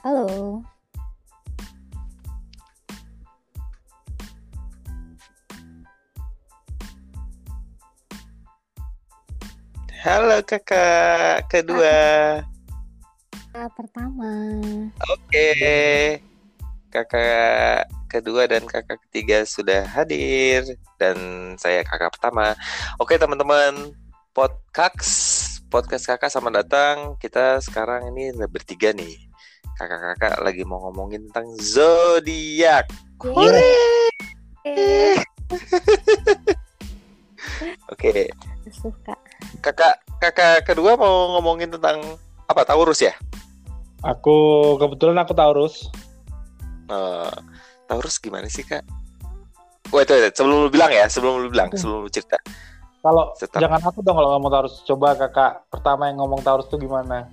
Halo. Halo kakak kedua. Kakak pertama. Oke. Kakak kedua dan kakak ketiga sudah hadir dan saya kakak pertama. Oke teman-teman, podcast podcast kakak sama datang. Kita sekarang ini bertiga nih. Kakak-kakak lagi mau ngomongin tentang zodiak. Hore! Oke, Suka. kakak kakak kedua mau ngomongin tentang apa Taurus ya? Aku kebetulan aku Taurus. Eh, Taurus gimana sih kak? Wait, wait, wait, sebelum lu bilang ya, sebelum lu bilang, sebelum lu cerita. Kalau jangan aku dong kalau ngomong Taurus. Coba kakak pertama yang ngomong Taurus tuh gimana?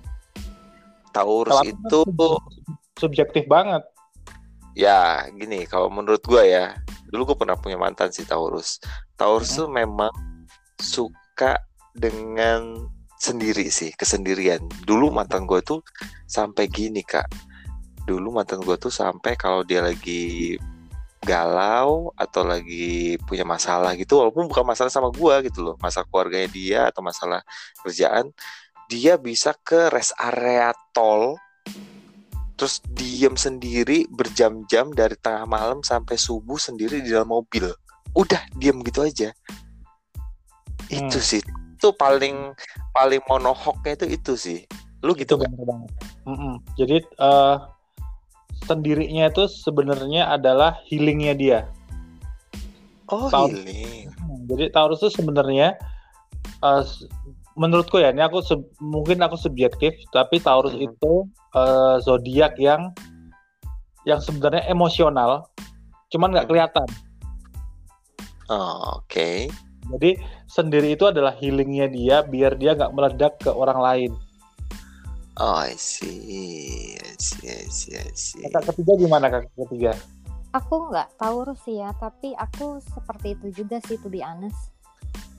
Taurus aku itu kan subjektif banget. ya gini, kalau menurut gua ya, dulu gua pernah punya mantan si Taurus. Taurus Hmm. tuh memang suka dengan sendiri sih, kesendirian. Dulu mantan gua tuh sampai gini kak. Dulu mantan gua tuh sampai kalau dia lagi galau atau lagi punya masalah gitu walaupun bukan masalah sama gua gitu loh masalah keluarganya dia atau masalah kerjaan dia bisa ke rest area tol terus diem sendiri berjam-jam dari tengah malam sampai subuh sendiri di dalam mobil udah diem gitu aja itu Hmm. sih itu paling paling monohoknya itu itu sih lu gitu Itu kan. Mm-mm. Jadi eh, sendirinya itu sebenarnya adalah healingnya dia. oh Tahu. healing Jadi Taurus itu sebenarnya s- menurutku ya ini aku sub- mungkin aku subjektif tapi Taurus Mhm. itu eh, zodiak yang yang sebenarnya emosional cuman nggak Mhm. kelihatan. oh, oke Jadi sendiri itu adalah healingnya dia biar dia nggak meledak ke orang lain. oh I see I see I see I see Kakak ketiga gimana kakak ketiga? Aku nggak Taurus sih ya, tapi aku seperti itu juga sih to be honest.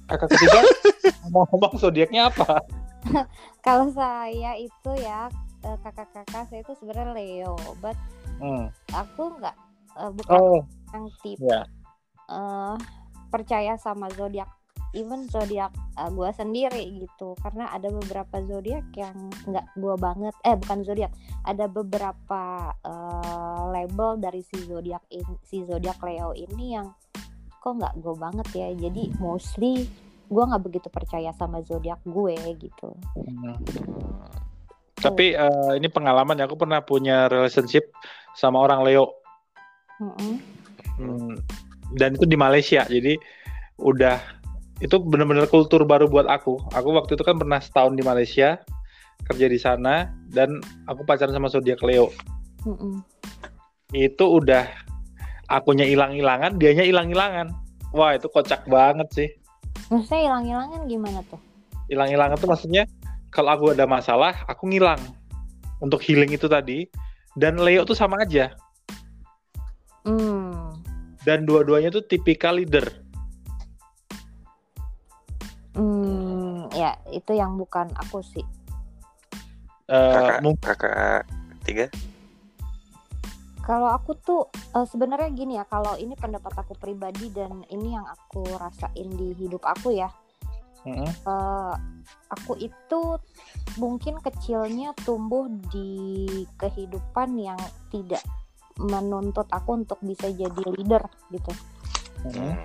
Kakak ketiga ngomong-ngomong zodiaknya apa? Kalau saya itu ya eh, kakak-kakak saya itu sebenarnya Leo, but Hmm. aku nggak eh, bukan Oh yang tipe ya. eh, percaya sama zodiak even zodiak eh, gua sendiri gitu karena ada beberapa zodiak yang nggak gua banget eh bukan zodiak ada beberapa eh, label dari si zodiak si zodiak Leo ini yang kok nggak gue banget ya jadi mostly gua nggak begitu percaya sama zodiak gue gitu Hmm. Tapi eh, ini pengalaman ya, aku pernah punya relationship sama orang Leo. Mm-mm. Hmm, dan itu di Malaysia jadi udah itu bener-bener kultur baru buat aku aku waktu itu kan pernah setahun di Malaysia kerja di sana dan aku pacaran sama zodiak Leo Mm-mm. itu udah akunya hilang-hilangan dianya hilang-hilangan. Wah itu kocak banget sih. Maksudnya hilang-hilangan gimana tuh? Hilang-hilangan tuh maksudnya kalau aku ada masalah aku ngilang untuk healing itu tadi dan Leo tuh sama aja. Hmm. dan dua-duanya tuh tipikal leader. Hmm, ya itu yang bukan aku sih. Eh, kakak mungkin kakak ketiga Kalau aku tuh eh, sebenarnya gini ya, kalau ini pendapat aku pribadi dan ini yang aku rasain di hidup aku ya. Mm-mm. eh, aku itu mungkin kecilnya tumbuh di kehidupan yang tidak menuntut aku untuk bisa jadi leader gitu. Hmm,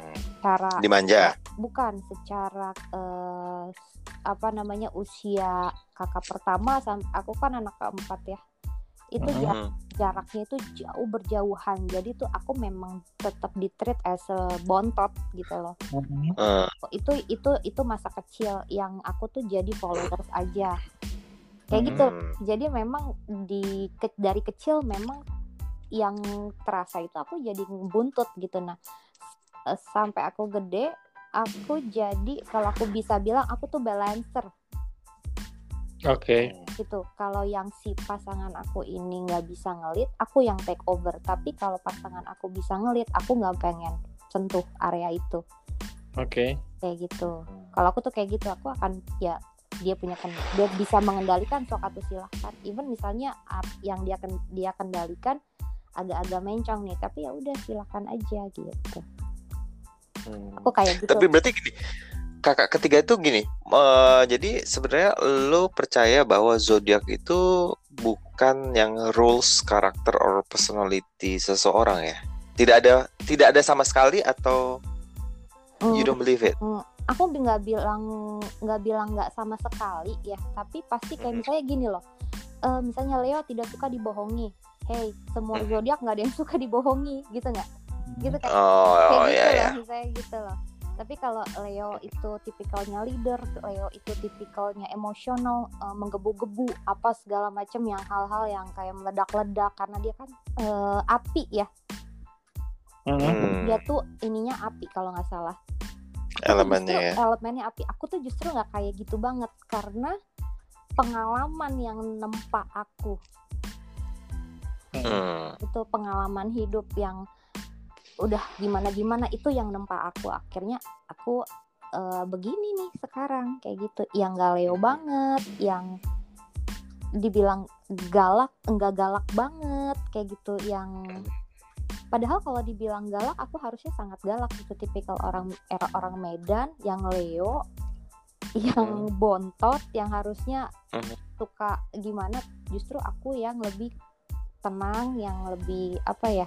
Cara dimanja bukan secara eh, apa namanya usia kakak pertama aku kan anak keempat ya. Itu ja- Hmm, jaraknya itu jauh berjauhan. Jadi tuh aku memang tetap di treat as a bontot gitu loh. Mm-mm. eh, itu itu itu masa kecil yang aku tuh jadi followers aja. Kayak gitu. Hmm. jadi memang di ke- dari kecil memang yang terasa itu aku jadi buntut gitu. Nah sampai aku gede aku jadi kalau aku bisa bilang aku tuh balancer Oke. gitu. Kalau yang si pasangan aku ini nggak bisa ngelit aku yang take over. Tapi kalau pasangan aku bisa ngelit aku nggak pengen sentuh area itu. Oke. kayak gitu. Kalau aku tuh kayak gitu aku akan ya dia punya ken dia bisa mengendalikan sok atau silahkan. Even misalnya ap- yang dia ken dia kendalikan agak-agak mencong nih. Tapi ya udah silahkan aja gitu. Hmm. aku kayak gitu. Tapi berarti gini, kakak ketiga itu gini. eh, jadi sebenarnya lo percaya bahwa zodiak itu bukan yang rules karakter or personality seseorang ya? Tidak ada, tidak ada sama sekali atau you Hmm, don't believe it? hmm, aku bi- nggak bilang nggak bilang nggak sama sekali ya tapi pasti kayak misalnya gini loh Eh, misalnya Leo tidak suka dibohongi hey semua zodiak nggak ada yang suka dibohongi gitu nggak gitu kan Oh, kayak gitu ya loh ya. misalnya gitu loh tapi kalau Leo itu tipikalnya leader Leo itu tipikalnya emosional eh, menggebu-gebu apa segala macam yang hal-hal yang kayak meledak-ledak karena dia kan eh, api ya Mhm. Hmm, dia tuh ininya api kalau nggak salah elemennya justru ya. elemennya api aku tuh justru nggak kayak gitu banget karena pengalaman yang nempa aku Hmm. itu pengalaman hidup yang udah gimana gimana itu yang nempa aku. Akhirnya aku eh, begini nih sekarang kayak gitu. Yang gak leo banget yang dibilang galak enggak galak banget kayak gitu. Yang padahal kalau dibilang galak aku harusnya sangat galak itu tipikal orang era orang Medan yang Leo yang bontot yang harusnya Mhm. suka gimana. Justru aku yang lebih tenang yang lebih apa ya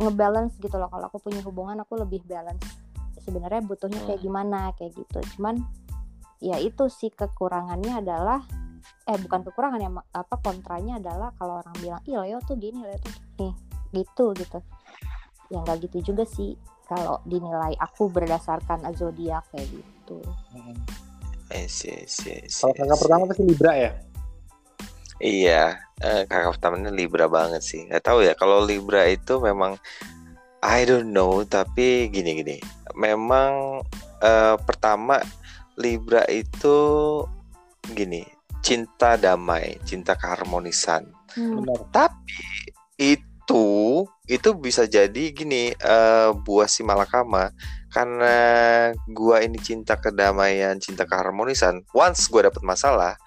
ngebalance gitu loh. Kalau aku punya hubungan aku lebih balance. Sebenarnya butuhnya kayak Hmm. gimana kayak gitu. Cuman ya itu sih kekurangannya adalah eh bukan kekurangan ya apa kontranya adalah kalau orang bilang ih Leo tuh gini Leo tuh gini. Gitu gitu. Ya nggak gitu juga sih kalau dinilai aku berdasarkan zodiak kayak gitu. See, Kalau kakak see. pertama pasti Libra ya. Iya, eh, kakak pertamanya Libra banget sih. Gak tahu ya kalau Libra itu memang I don't know, tapi gini-gini. Memang eh, pertama Libra itu gini, cinta damai, cinta keharmonisan. Hmm, Benar. Tapi itu itu bisa jadi gini eh, buah si malakama karena gua ini cinta kedamaian, cinta keharmonisan. Once gua dapet masalah,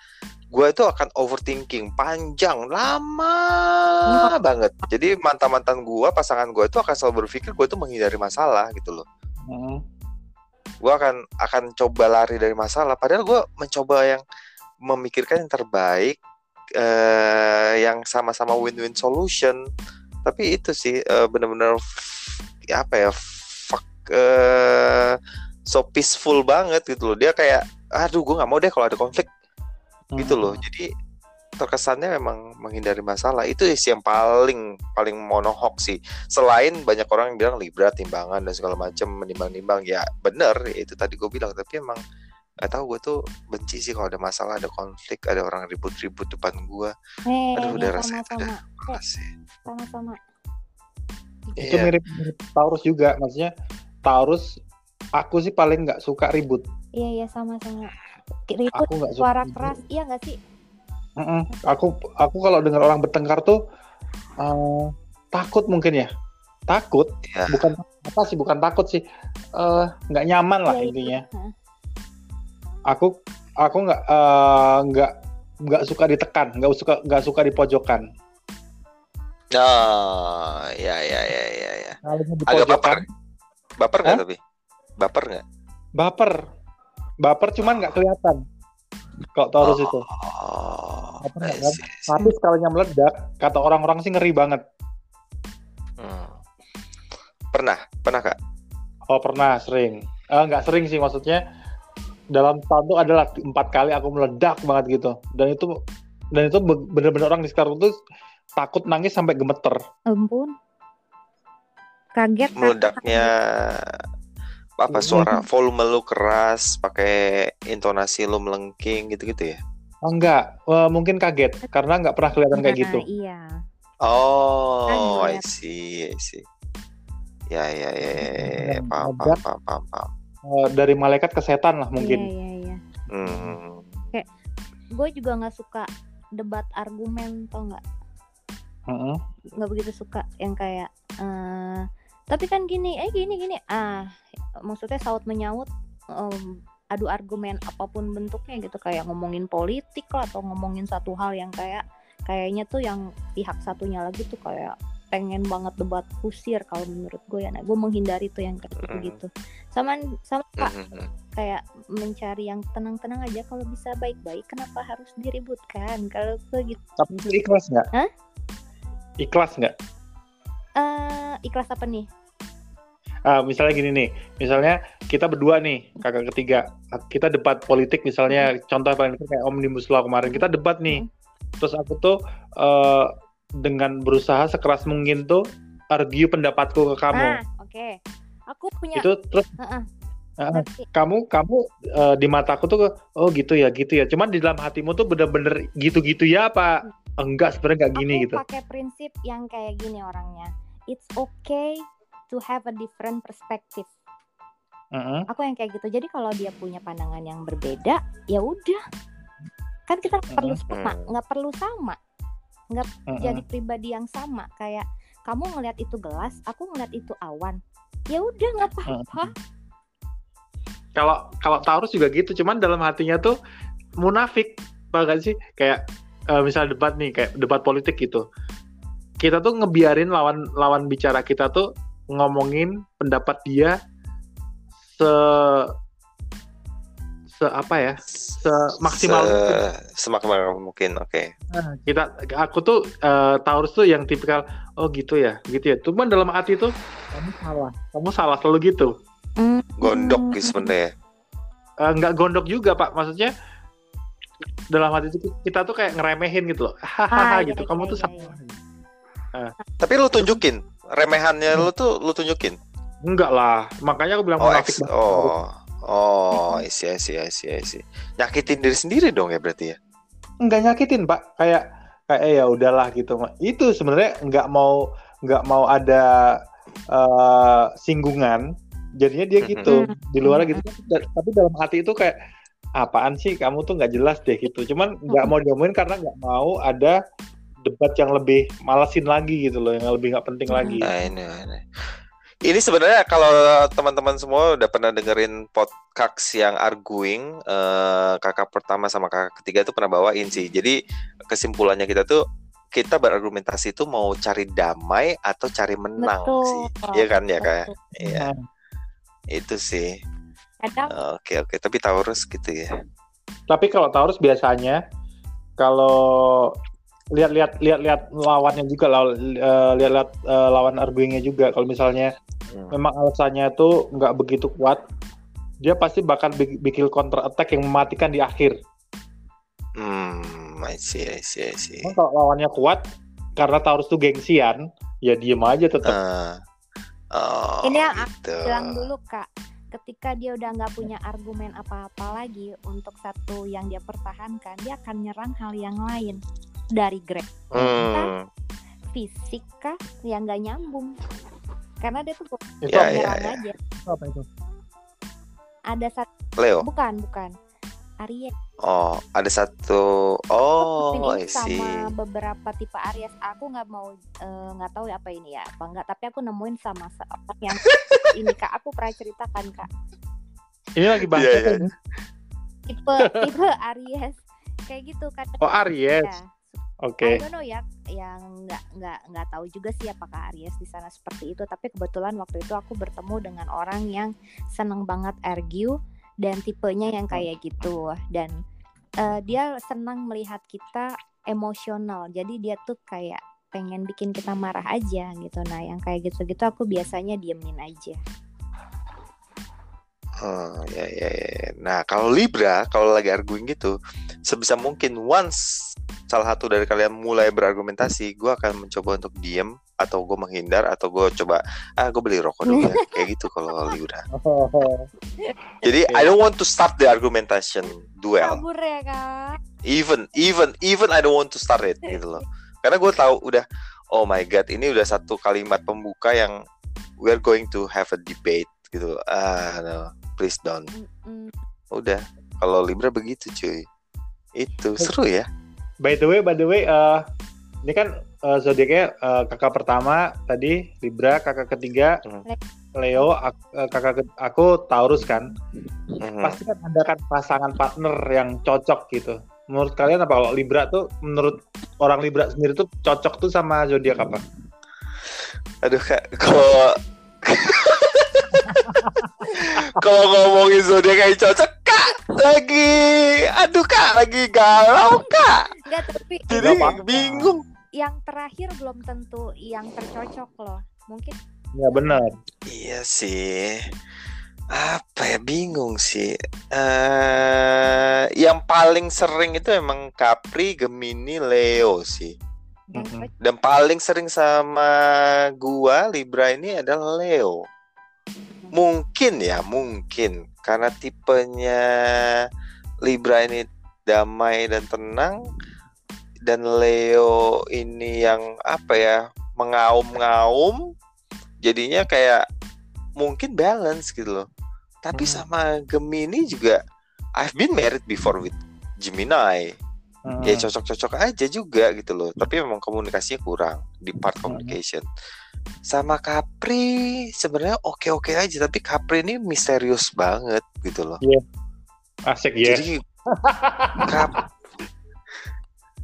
gua itu akan overthinking panjang, lama banget. Jadi mantan-mantan gua, pasangan gua itu akan selalu berpikir gua itu menghindari masalah gitu loh. Mhm. Gua akan akan coba lari dari masalah. Padahal gua mencoba yang memikirkan yang terbaik, eh, yang sama-sama win-win solution. Tapi itu sih eh, bener-bener f- apa ya, fuck, eh, so peaceful banget gitu loh. Dia kayak, aduh, gue nggak mau deh kalau ada konflik gitu loh. Jadi terkesannya memang menghindari masalah. Itu sih yang paling paling monohok sih. Selain banyak orang yang bilang Libra timbangan dan segala macam menimbang-nimbang ya bener itu tadi gue bilang tapi emang gak tahu gue tuh benci sih kalau ada masalah ada konflik ada orang ribut-ribut depan gue Eh, Aduh, ini udah rasanya sama-sama, Parah sih. sama-sama. Itu Iya. mirip, mirip Taurus juga. Maksudnya Taurus aku sih paling nggak suka ribut. Iya, iya sama-sama. Ribut, Aku nggak suka suara ribut. keras, iya nggak sih? Mm-mm. Aku aku kalau dengar orang bertengkar tuh eh, takut mungkin ya. Takut, Iya. bukan apa sih, bukan takut sih. Eh, nggak nyaman lah iya. intinya. Hah. Aku aku nggak eh, nggak nggak suka ditekan, nggak suka nggak suka dipojokkan. Oh, ya ya ya ya ya. Kalau Agak dipojokkan, baper. Baper nggak tapi? Baper nggak? baper, baper cuman nggak kelihatan. Kalau Taurus itu. Oh, Baper I nggak kan? Tapi sekalinya meledak, kata orang-orang sih ngeri banget. Hmm. Pernah, pernah kak? Oh pernah sering. Eh, nggak sering sih maksudnya dalam tahun itu adalah empat kali aku meledak banget gitu. Dan itu dan itu be- bener-bener orang di sekitar itu takut nangis sampai gemeter. Ampun. Kaget? Meledaknya apa Hmm. suara volume lu keras, pakai intonasi lu melengking gitu-gitu ya? Oh, enggak, Eh, mungkin kaget karena nggak pernah kelihatan kayak Nah, gitu. Iya. Oh, I Kaget. see, I see. Ya, ya, ya, ya, ya, ya. Paham, paham, paham, paham, paham. Eh, dari malaikat ke setan lah Iya, mungkin. iya, iya. Hmm. Gue juga nggak suka debat argumen tau nggak? Nggak begitu suka yang kayak eh tapi kan gini, eh gini gini. Ah, maksudnya saut menyaut em, adu argumen apa pun bentuknya gitu kayak ngomongin politik lah atau ngomongin satu hal yang kayak kayaknya tuh yang pihak satunya lagi tuh kayak pengen banget debat kusir kalau menurut gue ya nah gue menghindari tuh yang kayak gitu gitu sama sama Mhm. kayak mencari yang tenang-tenang aja kalau bisa baik-baik kenapa harus diributkan kalau gue gitu Tapi itu ikhlas nggak? Ikhlas nggak? Eh ikhlas apa nih? Ah, misalnya gini nih, misalnya kita berdua nih, kakak ketiga, kita debat politik misalnya, contoh paling kayak omnibus law kemarin, kita debat nih, terus aku tuh eh, dengan berusaha sekeras mungkin tuh argue pendapatku ke kamu, ah oke. Aku punya itu terus Heeh. ah, ngerti. kamu kamu eh, di mataku tuh oh gitu ya gitu ya, cuman di dalam hatimu tuh bener-bener gitu-gitu ya apa enggak sebenarnya nggak gini aku gitu, pakai prinsip yang kayak gini orangnya. It's okay to have a different perspective. Heeh. aku yang kayak gitu. Jadi kalau dia punya pandangan yang berbeda ya udah. Kan kita nggak perlu Mhm. sama nggak perlu sama. Heeh. jadi pribadi yang sama. Kayak kamu ngelihat itu gelas aku ngelihat itu awan. Ya udah nggak apa-apa. Kalau kalau Taurus juga gitu. Cuman dalam hatinya tuh munafik. Bahkan sih? Kayak eh, misal debat nih kayak debat politik gitu. Kita tuh ngebiarin lawan lawan bicara kita tuh ngomongin pendapat dia se se apa ya? Semaksimal Se- mungkin. semaksimal mungkin oke. Nah, kita aku tuh eh, Taurus tuh yang tipikal oh gitu ya gitu ya. Cuman dalam hati tuh kamu salah kamu salah selalu gitu. Hmm. gondok gitu sebenarnya Eh, nggak gondok juga pak. Maksudnya dalam hati itu kita tuh kayak ngeremehin gitu loh. Hahaha Ah, iya, gitu. iya, kamu tuh iya, salah tapi lu tunjukin. Remehannya lu tuh lu tunjukin? Enggak lah. Makanya aku bilang oh munafik ex oh. Oh I see I see I see I see. Nyakitin diri sendiri dong ya berarti ya? Nggak nyakitin pak. Kayak kayak eh, ya udahlah gitu. Itu sebenarnya nggak mau nggak mau ada eh, singgungan. Jadinya dia gitu. di luar gitu. Tapi dalam hati itu kayak apaan sih kamu tuh nggak jelas deh gitu cuman nggak mau diomongin karena nggak mau ada debat yang lebih malesin lagi gitu loh yang lebih nggak penting lagi Nah, ini, ini. Ini sebenarnya kalau teman-teman semua udah pernah dengerin podcast yang arguing eh, kakak pertama sama kakak ketiga tuh pernah bawain sih. Jadi kesimpulannya kita tuh kita berargumentasi itu mau cari damai atau cari menang Betul. sih. Iya kan ya kayak. Iya, itu sih. Kadang Oke oke, tapi Taurus gitu ya. Tapi kalau Taurus biasanya kalau lihat-lihat lihat-lihat lawannya juga eh, lihat-lihat eh, lawan arguingnya juga kalau misalnya Hmm. memang alasannya tuh nggak begitu kuat dia pasti bakal bi- bikin counter attack yang mematikan di akhir. Hmm, I see, I see, I see. Kalau lawannya kuat karena Taurus tuh gengsian, ya diem aja tetap. Ah. oh, Ini yang aku gitu. bilang dulu kak ketika dia udah nggak punya argumen apa-apa lagi untuk satu yang dia pertahankan dia akan nyerang hal yang lain dari grade Hmm. fisik kah yang nggak nyambung karena dia tuh ya, nyerang ya. aja apa itu? ada satu Leo. bukan bukan Aries Oh, ada satu. Oh, I ini see. sama beberapa tipe Aries aku nggak mau eh, nggak tahu ya apa ini ya apa enggak tapi aku nemuin sama seorang yang ini kak aku pernah ceritakan kak Ini lagi bahas Iya, apa iya. ini? tipe tipe Aries kayak gitu kan Oh Aries. ya Oke. I don't know ya yang nggak nggak nggak tahu juga sih apakah Aries di sana seperti itu tapi kebetulan waktu itu aku bertemu dengan orang yang seneng banget argue dan tipenya yang kayak gitu. Dan eh, dia senang melihat kita emosional. Jadi dia tuh kayak pengen bikin kita marah aja gitu. Nah yang kayak gitu-gitu aku biasanya diemin aja. Oh, ya, ya, ya. ya. Nah, kalau Libra, kalau lagi arguing gitu, sebisa mungkin once salah satu dari kalian mulai berargumentasi, gue akan mencoba untuk diem atau gue menghindar atau gue coba ah gue beli rokok dulu ya. Kayak gitu kalau Libra. Jadi I don't want to start the argumentation duel. kabur ya kak. Even even even I don't want to start it gitu loh. Karena gue tahu udah oh my god ini udah satu kalimat pembuka yang we're going to have a debate gitu loh. ah no please don't. Udah. Kalau Libra begitu cuy. Itu seru ya. By the way, by the way, eh, ini kan eh, zodiaknya eh, kakak pertama tadi Libra, kakak ketiga Hmm. Leo, ak- eh, kakak ke- aku Taurus kan. Mhm. Pasti kan ada kan pasangan partner yang cocok gitu. Menurut kalian apa kalau Libra tuh menurut orang Libra sendiri tuh cocok tuh sama zodiak apa? Aduh kak, kalau kalau ngomongin zodiak kayak cocok kak lagi, aduh kak lagi galau kak, Enggak, tapi jadi Nggak bingung. Yang terakhir belum tentu yang tercocok loh. Mungkin Ya benar. Iya sih, apa ya bingung sih. eh yang paling sering itu emang Capri, Gemini, Leo sih. Dan paling sering sama gua Libra ini adalah Leo. Mungkin ya, mungkin karena tipenya Libra ini damai dan tenang dan Leo ini yang apa ya, mengaum-ngaum jadinya kayak mungkin balance gitu loh. Tapi Hmm. sama Gemini juga I've been married before with Gemini Hmm. ya cocok-cocok aja juga gitu loh tapi memang komunikasinya kurang di part Hmm. communication sama Capri sebenarnya oke-oke aja tapi Capri ini misterius banget gitu loh Asik ya. jadi Cap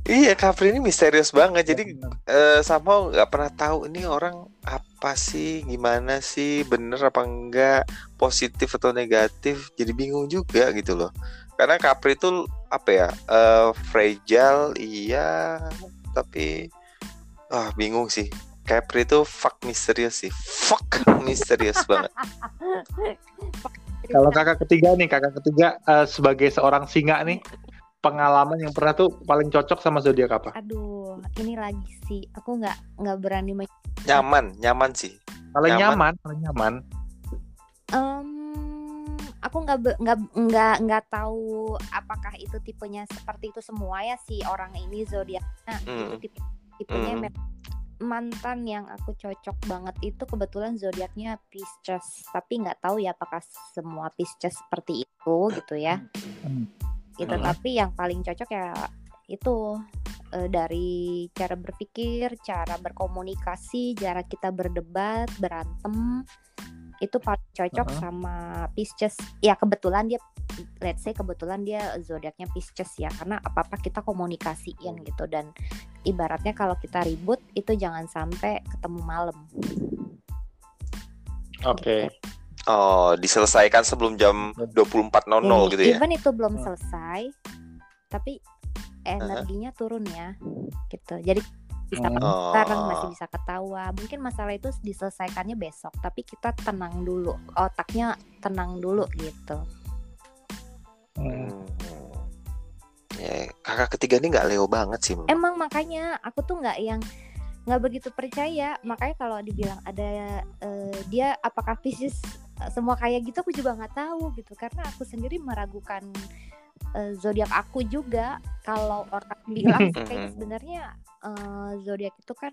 iya Capri ini misterius banget. Jadi eh, sama nggak pernah tahu ini orang apa sih gimana sih bener apa enggak positif atau negatif. Jadi bingung juga gitu loh. Karena Capri itu apa ya eh, fragile iya. Tapi ah bingung sih. Capri itu fuck misterius sih. Fuck misterius banget. Kalau kakak ketiga nih, kakak ketiga eh, sebagai seorang singa nih, pengalaman yang pernah tuh paling cocok sama zodiak apa? Aduh, ini lagi sih. Aku nggak nggak berani men- nyaman nyaman sih Paling Nyaman. nyaman, paling nyaman. Em, aku nggak nggak nggak nggak tahu apakah itu tipenya seperti itu semua ya si orang ini zodiaknya Hmm. itu tipe tipenya Hmm. memang mantan yang aku cocok banget itu kebetulan zodiaknya Pisces tapi nggak tahu ya apakah semua Pisces seperti itu gitu ya Hmm. Itu Hmm. tapi yang paling cocok ya itu eh, dari cara berpikir cara berkomunikasi cara kita berdebat berantem itu paling cocok Uh-huh. sama Pisces ya kebetulan dia let's say kebetulan dia zodiaknya Pisces ya karena apa apa kita komunikasiin gitu dan ibaratnya kalau kita ribut itu jangan sampai ketemu malam Oke. Oh diselesaikan sebelum jam 24.00 gitu ya even itu belum Hmm. selesai tapi energinya turun ya gitu jadi bisa Hmm. Oh. sekarang masih bisa ketawa mungkin masalah itu diselesaikannya besok tapi kita tenang dulu otaknya tenang dulu gitu Hmm. Hmm. Ya, kakak ketiga ini nggak Leo banget sih. emang makanya aku tuh nggak yang nggak begitu percaya makanya kalau dibilang ada eh, dia apakah Pisces eh, semua kayak gitu aku juga nggak tahu gitu karena aku sendiri meragukan eh, zodiak aku juga kalau orang bilang kayak sebenarnya eh, zodiak itu kan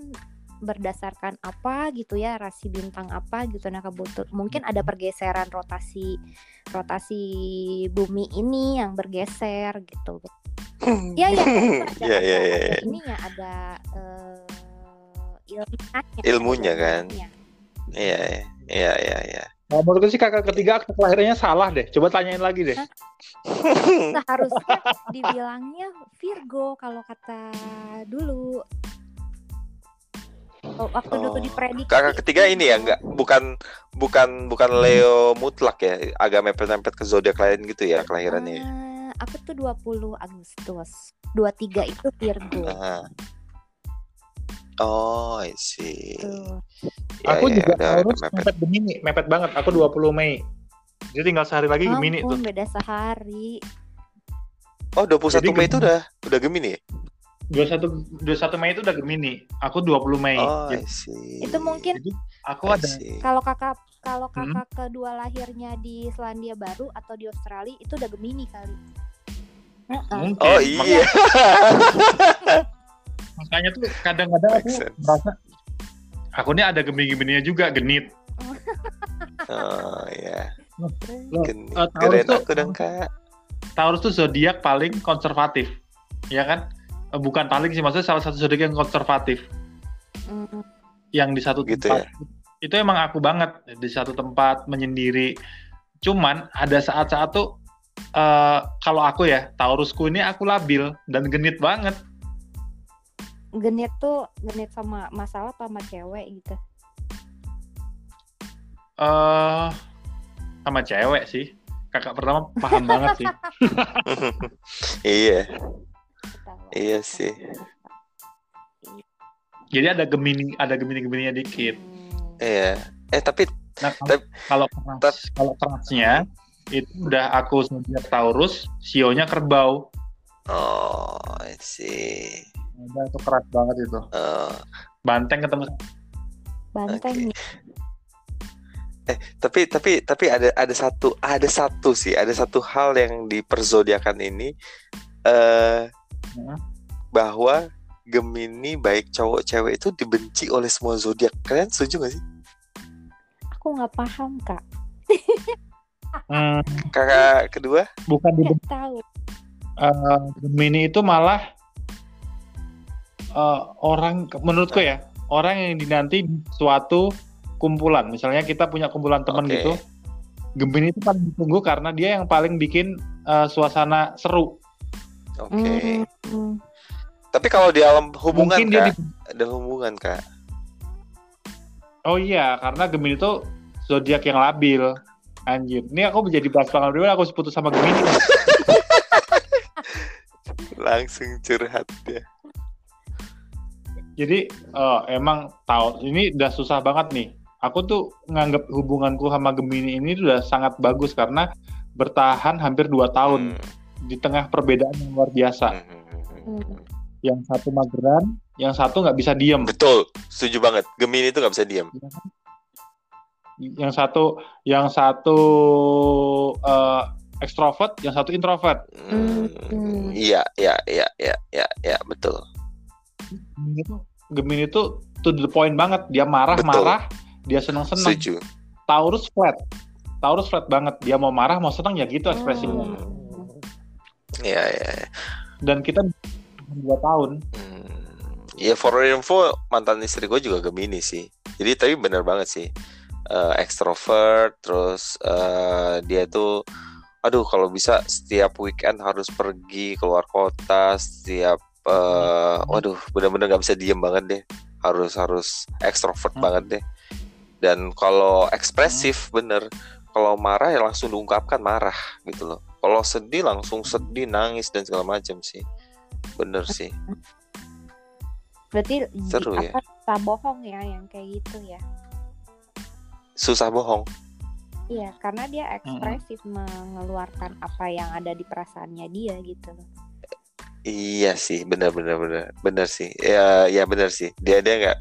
berdasarkan apa gitu ya rasi bintang apa gitu nah kebetul mungkin ada pergeseran rotasi rotasi bumi ini yang bergeser gitu ya ya Iya, iya, ada, iya, ada iya. ininya ada eh, ilmunya Ilmunya kan. ilmunya. Iya, iya, iya, iya. Nah, menurutku sih kakak ketiga akte kelahirannya salah deh. Coba tanyain lagi deh. Seharusnya dibilangnya Virgo kalau kata dulu Oh, waktu dulu Oh, diprediksi Kakak ketiga ini ya nggak bukan bukan bukan Leo mutlak ya, agak mepet-mepet ke zodiak lain gitu ya kelahirannya. ya? Eh, aku tuh 20 Agustus 23 itu Virgo Ah. Oh, I see. tuh Ya, aku ya, juga udah, udah Taurus mepet. mepet Gemini, mepet banget. Aku 20 Mei. Jadi tinggal sehari lagi Gemini tuh. ampun beda sehari Oh, 21 Jadi Mei itu udah udah Gemini ya? 21 21 Mei itu udah Gemini. Aku 20 Mei. Oh, I Jadi, see. itu mungkin jadi aku I ada kalau kakak kalau Hmm. kakak kedua lahirnya di Selandia Baru atau di Australia itu udah Gemini kali Heeh. mungkin. Oh iya. Makanya tuh kadang-kadang aku merasa aku ini ada gemini-gemininya juga genit. Oh iya. Loh, Genit. eh, Taurus tuh- aku dong, Kak. Taurus tuh zodiak paling konservatif. Ya kan? Eh, Bukan paling sih maksudnya salah satu zodiak yang konservatif Mm, yang di satu Gitu tempat itu emang aku banget di satu tempat menyendiri. Cuman ada saat-saat tuh eh, kalau aku ya Taurusku ini aku labil dan genit banget. Genit tuh genit sama masalah apa sama cewek gitu eh sama cewek sih. Kakak pertama paham banget sih. iya iya sih Jadi ada gemini ada gemini-gemininya dikit. Hmm. iya eh tapi Nah, kalau Tapi- kalau keras, kalau kerasnya itu udah aku zodiak Taurus, sionya kerbau. oh I see Udah itu keras banget itu. Eh, Banteng ketemu. Banteng. Nih. tapi tapi tapi ada ada satu ada satu sih ada satu hal yang di perzodiakan ini eh Hmm. bahwa Gemini baik cowok cewek itu dibenci oleh semua zodiak. Kalian setuju gak sih? Aku nggak paham kak. Hmm, kakak kedua? Bukan di nggak tahu. Eh, Gemini itu malah eh, orang menurutku ya orang yang dinanti di suatu kumpulan. Misalnya kita punya kumpulan teman Oke. gitu Gemini itu paling ditunggu karena dia yang paling bikin eh, suasana seru. Oke. Hmm, hmm. tapi kalau di alam hubungan mungkin dia di- ada hubungan kak? Oh iya karena Gemini itu zodiak yang labil. Anjir ini aku menjadi bahas pengalaman pribadi aku putus sama Gemini langsung curhat ya Jadi eh, emang tahu ini udah susah banget nih. Aku tuh nganggap hubunganku sama Gemini ini tuh udah sangat bagus karena bertahan hampir dua tahun Hmm, di tengah perbedaan yang luar biasa. hmm, hmm, hmm, hmm. Yang satu mageran, yang satu nggak bisa diem. betul setuju banget Gemini itu nggak bisa diam Yang satu, yang satu eh, ekstrovert, yang satu introvert. Hmm, Hmm. iya iya iya iya iya iya betul Gemini itu, Gemini itu to the point banget. Dia marah-marah, dia seneng-seneng. setuju Taurus flat. Taurus flat banget. Dia mau marah, mau seneng ya gitu ekspresinya. Hmm. iya iya iya. Dan kita dua tahun. Hmm, ya for info mantan istri gue juga Gemini sih. Jadi tapi benar banget sih. Eh, extrovert terus eh, dia tuh aduh kalau bisa setiap weekend harus pergi keluar kota setiap eh, waduh benar-benar nggak bisa diem banget deh. Harus harus extrovert Hmm. banget deh. Dan kalau ekspresif bener. Kalau marah ya langsung diungkapkan marah gitu loh. Kalau sedih langsung sedih nangis dan segala macam sih. Bener sih. Berarti Seru di- ya. apa tak bohong ya yang kayak gitu ya? Susah bohong. Iya karena dia ekspresif mengeluarkan apa yang ada di perasaannya dia gitu loh Iya sih, benar benar benar benar sih. Ya ya benar sih. Dia dia nggak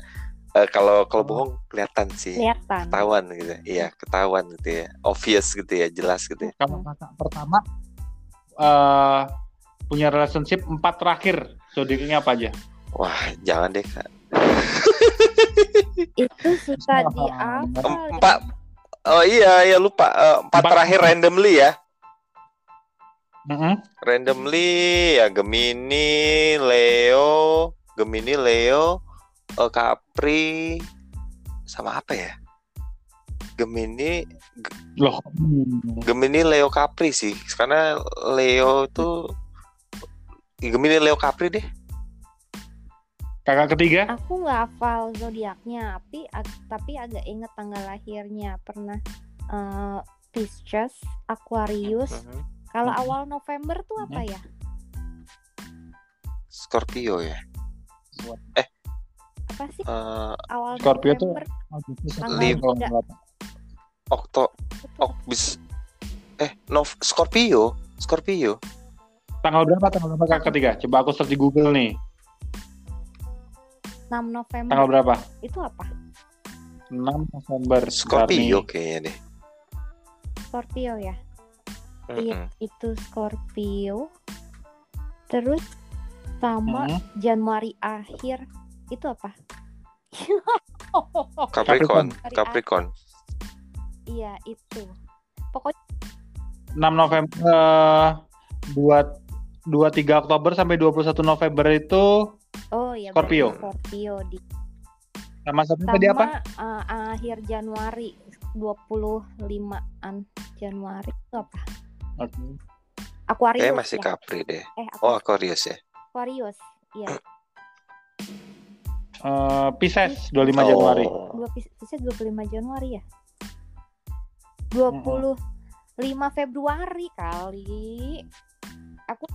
eh, kalau kalau bohong kelihatan sih, kelihatan ketahuan gitu. Iya ketahuan gitu ya, obvious gitu ya, jelas gitu ya. Kalau kakak pertama eh punya relationship empat terakhir, zodiaknya apa aja? Wah jangan deh kak. itu suka Wah, di apa Empat. Oh iya ya lupa Eh, empat, Empat. terakhir randomly ya. Mm-mm. Randomly ya Gemini, Leo, Gemini, Leo, eh, Capri, sama apa ya? Gemini, Loh, hmm. Gemini Leo Capri sih karena Leo tuh Gemini Leo Capri deh kakak ketiga? aku nggak hafal zodiaknya tapi ag- tapi agak inget tanggal lahirnya pernah eh, Pisces Aquarius Mhm. Kalau Mhm. awal November tuh apa ya? Scorpio ya? Apa sih? Eh, awal Scorpio tuh- November? Tanggal Lim- berapa? Okto Ok bis eh Nov Scorpio? Scorpio? Tanggal berapa? Tanggal berapa kakak ketiga? Coba aku search di Google nih. 6 November. Tanggal berapa? itu apa? 6 November. Scorpio kayaknya deh. Scorpio ya Iya itu Scorpio terus sama Hmm. Januari akhir itu apa Capricorn Capricorn. Iya itu pokoknya 6 November eh, buat 23 Oktober sampai 21 November itu oh iya Scorpio. Scorpio di Sama satu tadi apa? sama eh, akhir Januari 25-an Januari itu apa? Aquarius. Kayak masih ya? Capri deh. Eh, Oh, Aquarius. Aquarius ya. Aquarius. Iya. Eh, Pisces 25 Januari. Oh. Dua Pis- Pisces 25 Januari ya? 25 Februari kali. Aku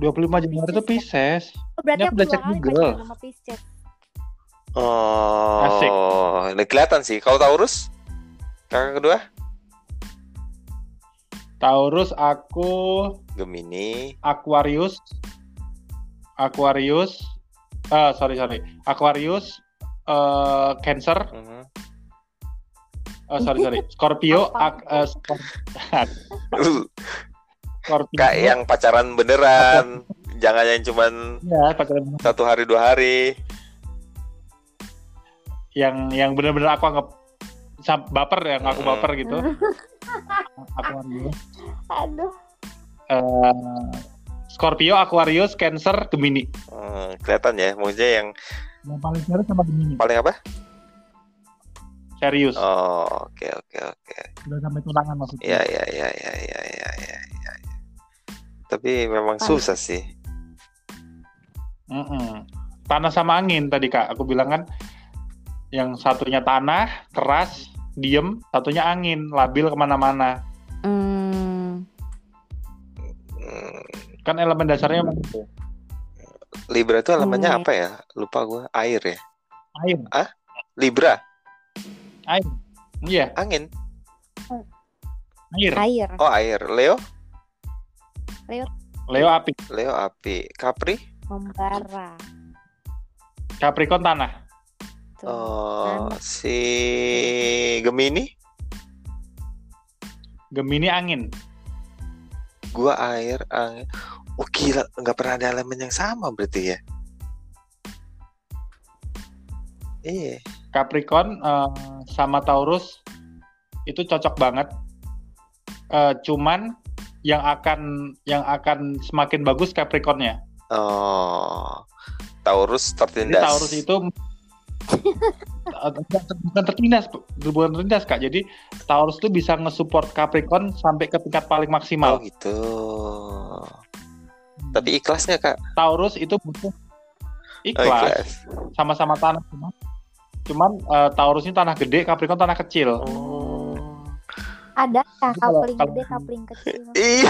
25 Januari itu Pisces. oh, berarti Ini aku aku udah dua cek kali Google. sama Pisces. Asik. Oh, ini kelihatan sih. Kalau Taurus? Kakak kedua? Taurus aku Gemini. Aquarius. Aquarius. eh sorry sorry. Aquarius eh Cancer. Mhm. Eh, sorry sorry. Scorpio. Ak- eh, Scor- Scorpio. Kak yang pacaran beneran. Jangan yang cuman Ya, pacaran satu hari dua hari. yang yang benar-benar aku anggap baper yang aku Hmm. baper gitu. Aquarius. Aduh. Eh, Scorpio, Aquarius, Cancer, Gemini. Hmm, kelihatan ya. Maksudnya yang Yang paling serius sama Gemini. paling apa? Serius. Oh, oke oke oke. Udah sampai tunangan maksudnya. Ya ya ya ya ya ya ya. ya, ya. Tapi memang Paling- susah sih. Mm-mm. Tanah sama angin tadi kak, aku bilang kan yang satunya tanah, keras, diem, satunya angin, labil ke mana-mana. Hmm. Kan elemen dasarnya itu. Libra itu elemennya Hmm. apa ya? Lupa gua. Air ya. Air, Libra, iya, angin. air. Air. Oh, air. Leo, Leo api, Leo api. Capri, Membara. Capricorn tanah. Tuh. oh, Tanah. si Gemini, Gemini angin. gua air, angin. Oh gila, nggak pernah ada elemen yang sama berarti ya? Iya. Capricorn eh, sama Taurus itu cocok banget. Eh, cuman yang akan yang akan semakin bagus Capricornnya. Oh, Taurus Jadi tertindas. Taurus itu bukan tertindas, bukan tertindas kak. Jadi Taurus itu bisa nge-support Capricorn sampai ke tingkat paling Oh maksimal. gitu. Tapi ikhlas nggak kak? Taurus itu butuh Oh, ikhlas, sama-sama tanah cuman, cuman eh, Taurus ini tanah gede, Capricorn tanah kecil. Oh. Ada coupling kalau- gede, coupling kecil?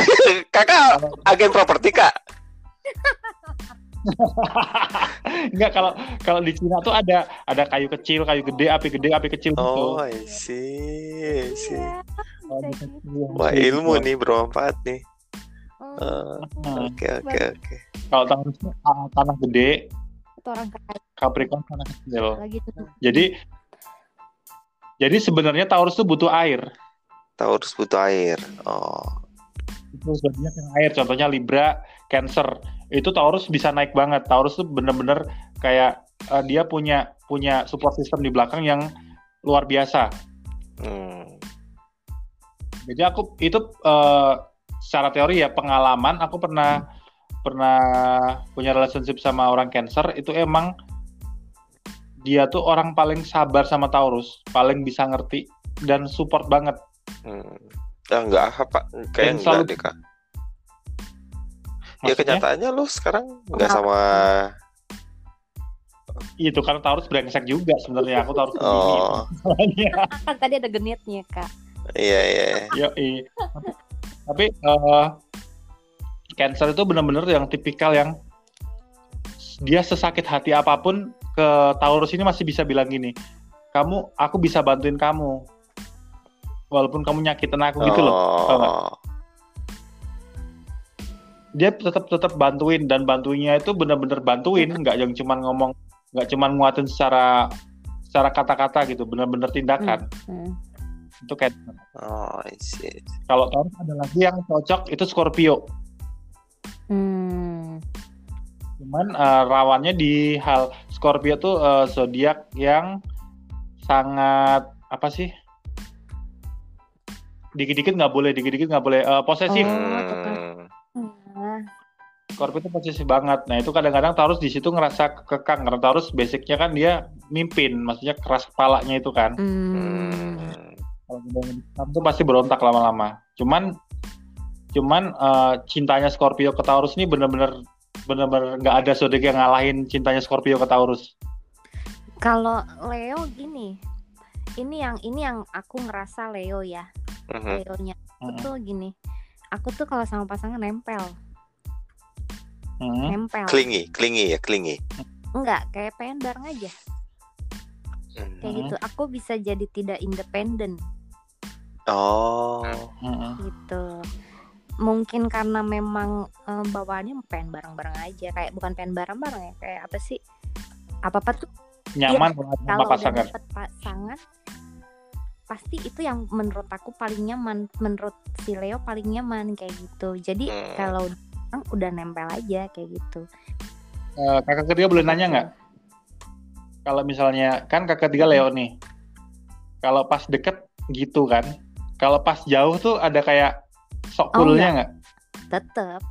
Kakak agen properti kak. Enggak kalau kalau di Cina tuh ada ada kayu kecil, kayu gede, api gede, api kecil gitu. Oh, I see, I see. Iya, gitu. Wah ilmu gitu. nih bermanfaat nih. Hmm, Eh. Oke oke oke. Kalau itu ah, tanah gede, itu orang Capricorn tanah kecil. lagi tuh. Jadi jadi sebenarnya Taurus tuh butuh air. Taurus butuh air. Oh, Itu zodiak yang air. Contohnya Libra, Cancer. Itu Taurus bisa naik banget. Taurus tuh bener-bener kayak eh, dia punya punya support system di belakang yang luar biasa. hmm. Jadi aku itu eh, secara teori ya pengalaman aku pernah pernah punya relationship sama orang Cancer itu emang dia tuh orang paling sabar sama Taurus, paling bisa ngerti dan support banget. hmm. Ah, enggak apa kayak enggak selalu- deh kak. Ya Maksudnya, kenyataannya lu sekarang enggak Kenapa? sama. itu karena Taurus brengsek juga sebenarnya aku Taurus. Oh. Kan tadi ada genitnya kak. iya iya. Yoi. Tapi eh, Cancer itu benar-benar yang tipikal yang dia sesakit hati apa pun ke Taurus ini masih bisa bilang gini, kamu, aku bisa bantuin kamu, walaupun kamu nyakitin aku gitu loh. Oh, Dia tetap tetap bantuin dan bantuinnya itu benar-benar bantuin, nggak yang cuman ngomong, nggak cuman nguatin secara secara kata-kata gitu, benar-benar tindakan. Hmm. Itu kayak oh, I see. kalau Taurus ada lagi yang cocok itu Scorpio. Hmm. Cuman eh, rawannya di hal Scorpio tuh eh, zodiak yang sangat apa sih? Dikit-dikit nggak boleh, dikit-dikit nggak boleh eh, posesif. Oh. kan. Hmm. Nah, Scorpio itu posesif banget. Nah itu kadang-kadang Taurus di situ ngerasa kekang karena Taurus basicnya kan dia mimpin, maksudnya keras kepalanya itu kan. Hmm. Hmm. Kalau tuh pasti berontak lama-lama. Cuman cuman eh, cintanya Scorpio ke Taurus ini bener-bener bener-bener nggak ada zodiak yang ngalahin cintanya Scorpio ke Taurus. Kalau Leo gini, ini yang ini yang aku ngerasa Leo ya, Mhm. Leonya aku Mm-mm. tuh gini. Aku tuh kalau sama pasangan nempel, Mm-mm. nempel. Clingy, clingy ya, clingy. Enggak, kayak pengen bareng aja. Hmm. Kayak Mhm. gitu. Aku bisa jadi tidak independen Oh, Mm-mm. gitu. Mungkin karena memang eh, bawaannya pengen bareng-bareng aja, kayak bukan pengen bareng-bareng ya, kayak apa sih? Apa-apa tuh Nyaman kalau ada sama pasangan. dapet pasangan pasti itu yang menurut aku paling nyaman menurut si Leo paling nyaman kayak gitu jadi Hmm. kalau udah nempel aja kayak gitu Eh, kakak ketiga boleh nanya nggak? Kalau misalnya kan kakak ketiga Leo nih, kalau pas deket gitu kan, kalau pas jauh tuh ada kayak sok Oh, coolnya nggak? tetep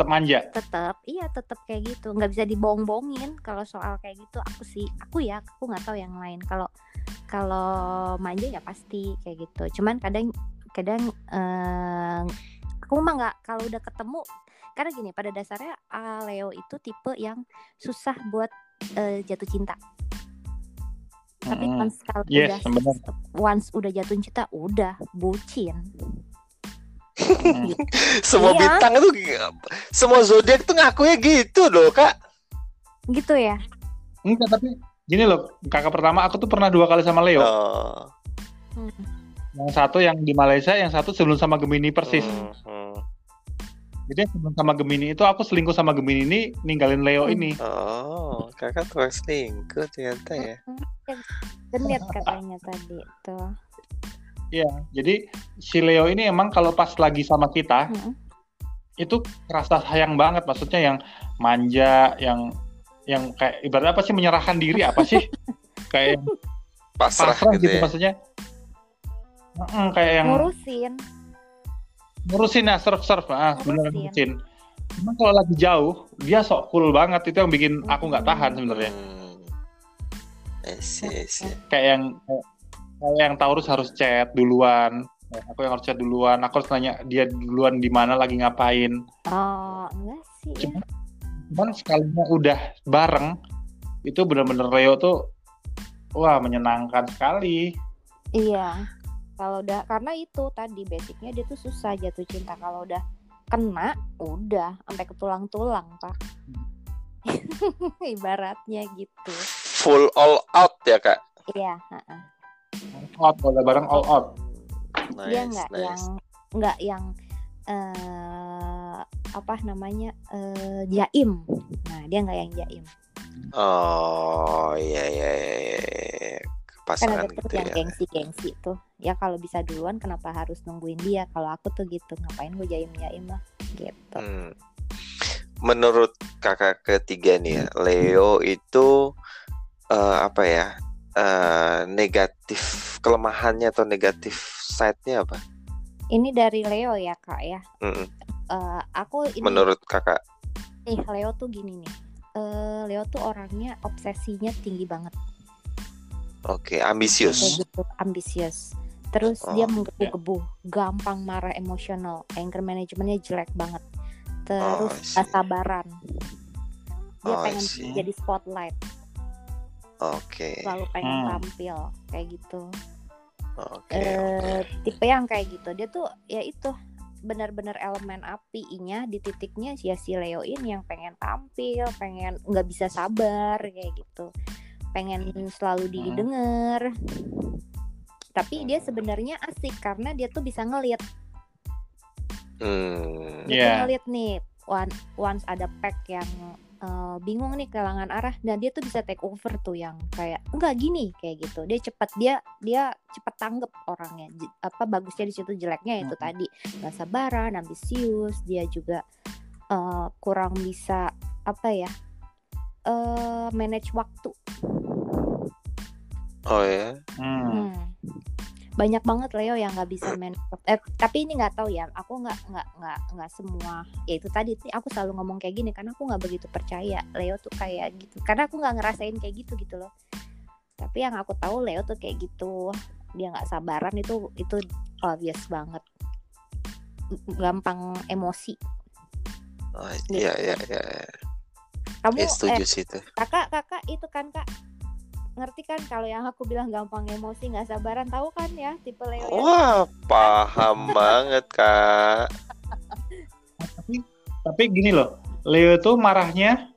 Tetap manja. tetep iya tetep kayak gitu nggak bisa dibohong-bohongin kalau soal kayak gitu aku sih aku ya aku nggak tahu yang lain kalau kalau manja ya pasti kayak gitu cuman kadang kadang eh, aku mah nggak kalau udah ketemu karena gini pada dasarnya ah, Leo itu tipe yang susah buat eh, jatuh cinta tapi Mm-mm. once kalau Yes, udah bener. once udah jatuh cinta udah bucin Mm. semua Iya. bintang itu semua zodiak tuh ngakunya gitu loh, Kak. gitu ya Enggak, tapi gini loh, kakak pertama aku tuh pernah dua kali sama Leo. Oh. Hmm. Yang satu yang di Malaysia, yang satu sebelum sama Gemini persis. Hmm, hmm. Jadi sebelum sama Gemini itu aku selingkuh sama Gemini ini ninggalin Leo Hmm. ini. Oh, kakak tukang selingkuh ternyata ya. genit katanya tadi tuh Iya, jadi si Leo ini emang kalau pas lagi sama kita Mm-mm. itu kerasa sayang banget, maksudnya yang manja, yang yang kayak ibarat apa sih menyerahkan diri apa sih? kayak yang Pasrah, pasrah gitu, gitu, ya. maksudnya. Mm-mm, kayak yang ngurusin ngurusin ya serve serve, ah bener Ngurusin. Cuma kalau lagi jauh dia sok cool banget itu yang bikin aku nggak tahan sebenarnya. Hmm. Kayak yang kayak, kayak yang Taurus harus chat duluan. Aku yang harus chat duluan, aku harus nanya dia duluan di mana lagi ngapain. oh enggak sih ya. Cuma- cuman sekalinya udah bareng itu bener-bener Leo tuh wah menyenangkan sekali iya kalau udah karena itu tadi basicnya dia tuh susah jatuh cinta kalau udah kena udah sampai ke tulang-tulang pak ibaratnya gitu Full all out ya, Kak. iya ha-ha. all out kalau udah bareng all out dia Nice, nggak nice. yang nggak yang eh apa namanya eh jaim nah dia nggak yang jaim Oh, iya iya iya. iya. kan Pasangan ada gitu yang ya. gengsi-gengsi tuh ya kalau bisa duluan kenapa harus nungguin dia kalau aku tuh gitu ngapain gue jaim jaim lah gitu Hmm. Menurut kakak ketiga nih ya, Leo itu eh, apa ya? Eh, negatif kelemahannya atau negatif side-nya apa? ini dari Leo ya kak ya Mm-mm. Eh, aku ini Menurut kakak. nih Leo tuh gini nih Eh, Leo tuh orangnya obsesinya tinggi banget Oke, ambisius. kayak gitu ambisius terus Oh, dia menggebu-gebu gampang marah emosional anger manajemennya jelek banget terus Oh, I see. gak sabaran dia Oh, pengen jadi spotlight Oke. selalu pengen Hmm. tampil kayak gitu Oke. eh tipe yang kayak gitu dia tuh ya itu benar-benar elemen api-nya di titiknya ya si Leo ini yang pengen tampil pengen nggak bisa sabar kayak gitu pengen selalu Hmm. didengar tapi dia sebenarnya asik karena dia tuh bisa ngeliat Hmm. dia Iya. ngeliat nih one, once ada pack yang eh, bingung nih kehilangan arah dan dia tuh bisa take over tuh yang kayak enggak gini kayak gitu dia cepat dia dia cepat tanggap orangnya J- apa bagusnya di situ jeleknya itu Mhm. tadi nggak sabaran ambisius dia juga eh, kurang bisa apa ya eh manage waktu Oh ya. Hmm. Hmm. Banyak banget Leo yang nggak bisa main eh, tapi ini nggak tahu ya aku nggak nggak nggak nggak semua ya itu tadi nih aku selalu ngomong kayak gini karena aku nggak begitu percaya Leo tuh kayak gitu. Karena aku nggak ngerasain kayak gitu gitu loh. Tapi yang aku tahu Leo tuh kayak gitu dia nggak sabaran itu itu obvious banget. Gampang emosi. Oh, iya iya iya. kamu Ya, setuju eh, sih itu. kakak kakak itu kan kak ngerti kan kalau yang aku bilang gampang emosi nggak sabaran tahu kan ya tipe Leo ya? Wah, paham banget, Kak. tapi tapi gini loh Leo tuh marahnya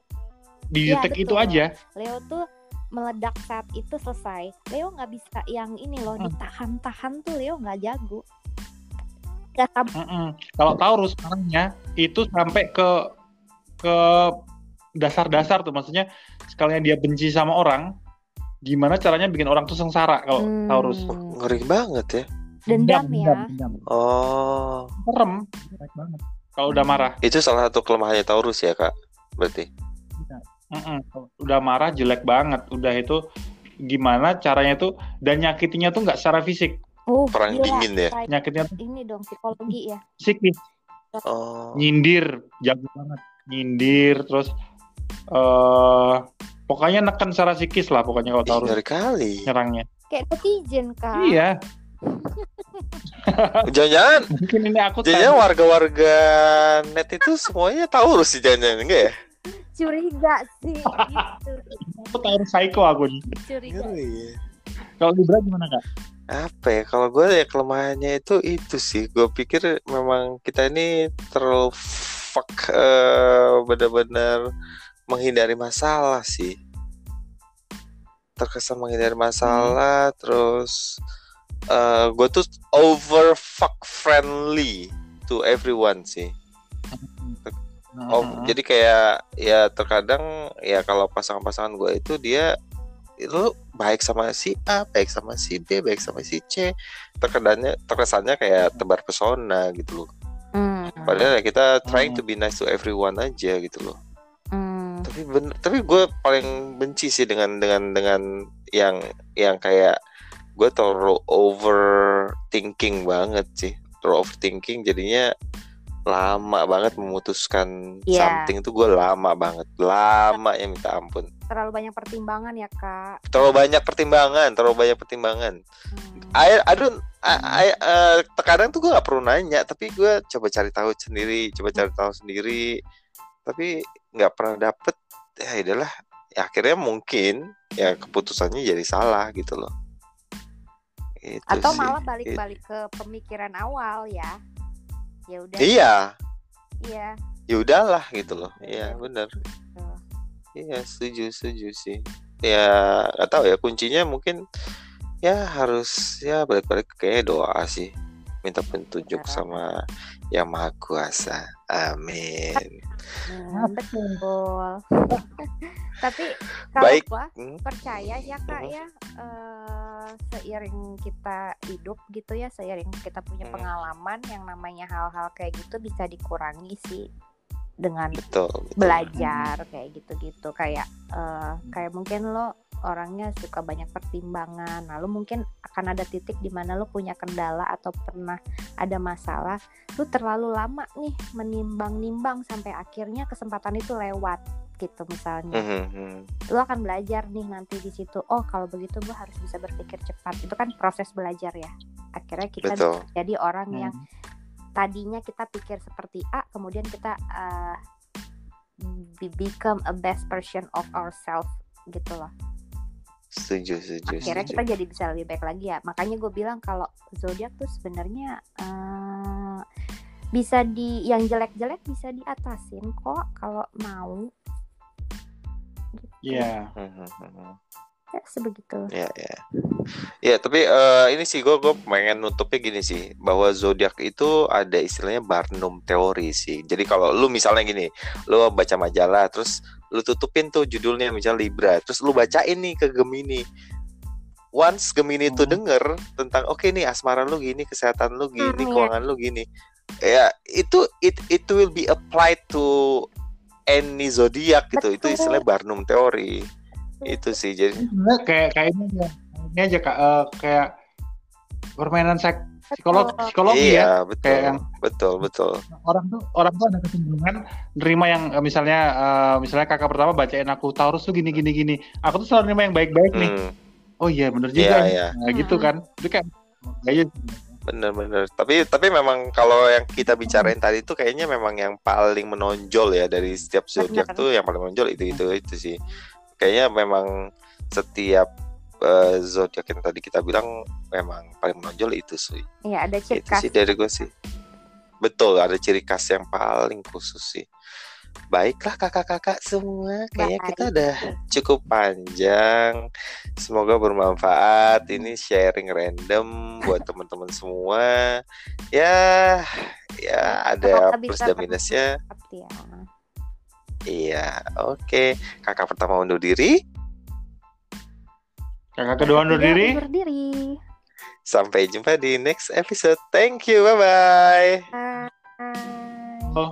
di Iya, detik itu aja Leo tuh meledak saat itu selesai Leo nggak bisa yang ini loh Hmm. ditahan-tahan tuh Leo nggak jago nggak sab- Mm-mm. kalau Taurus marahnya itu sampai ke ke dasar-dasar tuh maksudnya sekalian dia benci sama orang gimana caranya bikin orang tuh sengsara kalau Hmm. Taurus Ngeri banget ya. dendam ya dendam. Oh, serem Jelek banget. kalau udah marah itu salah satu kelemahannya Taurus ya, Kak. Berarti. Mm-mm. Kalau udah marah jelek banget udah itu gimana caranya tuh dan nyakitinya tuh nggak secara fisik uh Perang gila. dingin ya. Nyakitnya tuh ini dong psikologi ya psikis Oh. nyindir jago banget nyindir terus eh pokoknya neken secara psikis lah pokoknya kalau Taurus kali. nyerangnya. Kayak netizen kak. Iya. Jangan-jangan. Mungkin ini aku jangan warga-warga net itu semuanya Taurus sih jangan enggak ya? curiga sih gitu. Aku Taurus psycho aku. Nih curiga. Ngeri. kalau Libra gimana kak? Apa ya kalau gue ya kelemahannya itu itu sih. Gue pikir memang kita ini terlalu fuck eh, benar-benar menghindari masalah sih terkesan menghindari masalah terus eh gue tuh over fuck friendly to everyone sih Oh, Mm-mm. jadi kayak ya terkadang ya kalau pasangan-pasangan gue itu dia itu baik sama si A, baik sama si B, baik sama si C. Terkadangnya terkesannya kayak tebar pesona gitu loh. Hmm, Padahal ya kita trying Hmm. to be nice to everyone aja gitu loh. Tapi bener, tapi gue paling benci sih dengan dengan dengan yang yang kayak gue terlalu overthinking banget sih. Terlalu overthinking jadinya lama banget memutuskan Iya. something itu gue lama banget lama ya minta ampun terlalu banyak pertimbangan ya kak terlalu banyak pertimbangan terlalu banyak pertimbangan Hmm. I, I don't I, I- eh, terkadang tuh gue gak perlu nanya tapi gue coba cari tahu sendiri coba cari tahu sendiri tapi nggak pernah dapet ya adalah ya akhirnya mungkin ya keputusannya jadi salah gitu loh Itu atau sih. malah balik-balik ke pemikiran awal ya ya udah iya iya ya udahlah gitu loh iya benar Tuh. Iya setuju setuju sih. Ya nggak tahu ya kuncinya mungkin ya harus ya balik-balik kayak doa sih. Minta petunjuk sama yang maha kuasa. Amin. Hmm, betul tapi kalau Baik. gua Hmm, percaya ya kak Mhm. ya eh, seiring kita hidup gitu ya seiring kita punya Mhm. pengalaman yang namanya hal-hal kayak gitu bisa dikurangi sih dengan Betul. betul. belajar kayak gitu-gitu kayak eh, kayak mungkin lo orangnya suka banyak pertimbangan lalu mungkin akan ada titik di mana lo punya kendala atau pernah ada masalah lo terlalu lama nih menimbang-nimbang sampai akhirnya kesempatan itu lewat gitu misalnya Mhm, mhm. lo akan belajar nih nanti di situ oh kalau begitu gue harus bisa berpikir cepat itu kan proses belajar ya akhirnya kita Betul. bisa jadi orang Hmm. yang tadinya kita pikir seperti A kemudian kita uh, be- become a best version of ourselves gitu loh Setuju setuju. akhirnya setuju. kita jadi bisa lebih baik lagi ya makanya gue bilang kalau zodiak tuh sebenarnya uh, bisa di yang jelek-jelek bisa diatasin kok kalau mau Iya. Mhm, mhm. ya sebegitu Ya ya. Ya tapi eh, ini sih gue gue pengen nutupnya gini sih bahwa zodiak itu ada istilahnya Barnum teori sih. Jadi kalau lu misalnya gini, lu baca majalah terus lu tutupin tuh judulnya misalnya Libra, terus lu bacain nih ke Gemini. Once Gemini itu Hmm. denger tentang oke nih asmara lu gini, kesehatan lu gini, Hmm, iya. keuangan lu gini. Ya, itu it it will be applied to any zodiak gitu. Itu istilahnya Barnum teori. Itu sih jadi kayak kayak ini aja, ini aja kak eh, kayak permainan psik- psikolog psikologi ya iya betul. kayak yang betul betul. orang tuh orang tuh ada kecenderungan nerima yang eh, misalnya eh, misalnya kakak pertama bacain aku Taurus tuh gini gini gini. Aku tuh selalu nerima yang baik-baik nih. Hmm, oh iya bener Iya, juga nih. iya. Nah, gitu kan. Itu kan kayaknya bener-bener tapi tapi memang kalau yang kita bicarain tadi itu kayaknya memang yang paling menonjol ya dari setiap zodiak Bener. tuh yang paling menonjol itu itu itu sih. Kayaknya memang setiap eh, zodiak yang tadi kita bilang memang paling menonjol itu sih. Iya ada ciri itu khas. sih dari gue sih. Betul ada ciri khas yang paling khusus sih. Baiklah kakak-kakak semua. Kayaknya kita udah cukup panjang. Semoga bermanfaat. Ini sharing random buat teman-teman semua. Ya ya ada plus dan minusnya. Ya. iya oke. Kakak pertama undur diri kakak kedua undur Ketiga, diri undur diri. sampai jumpa di next episode thank you bye bye Bye. oh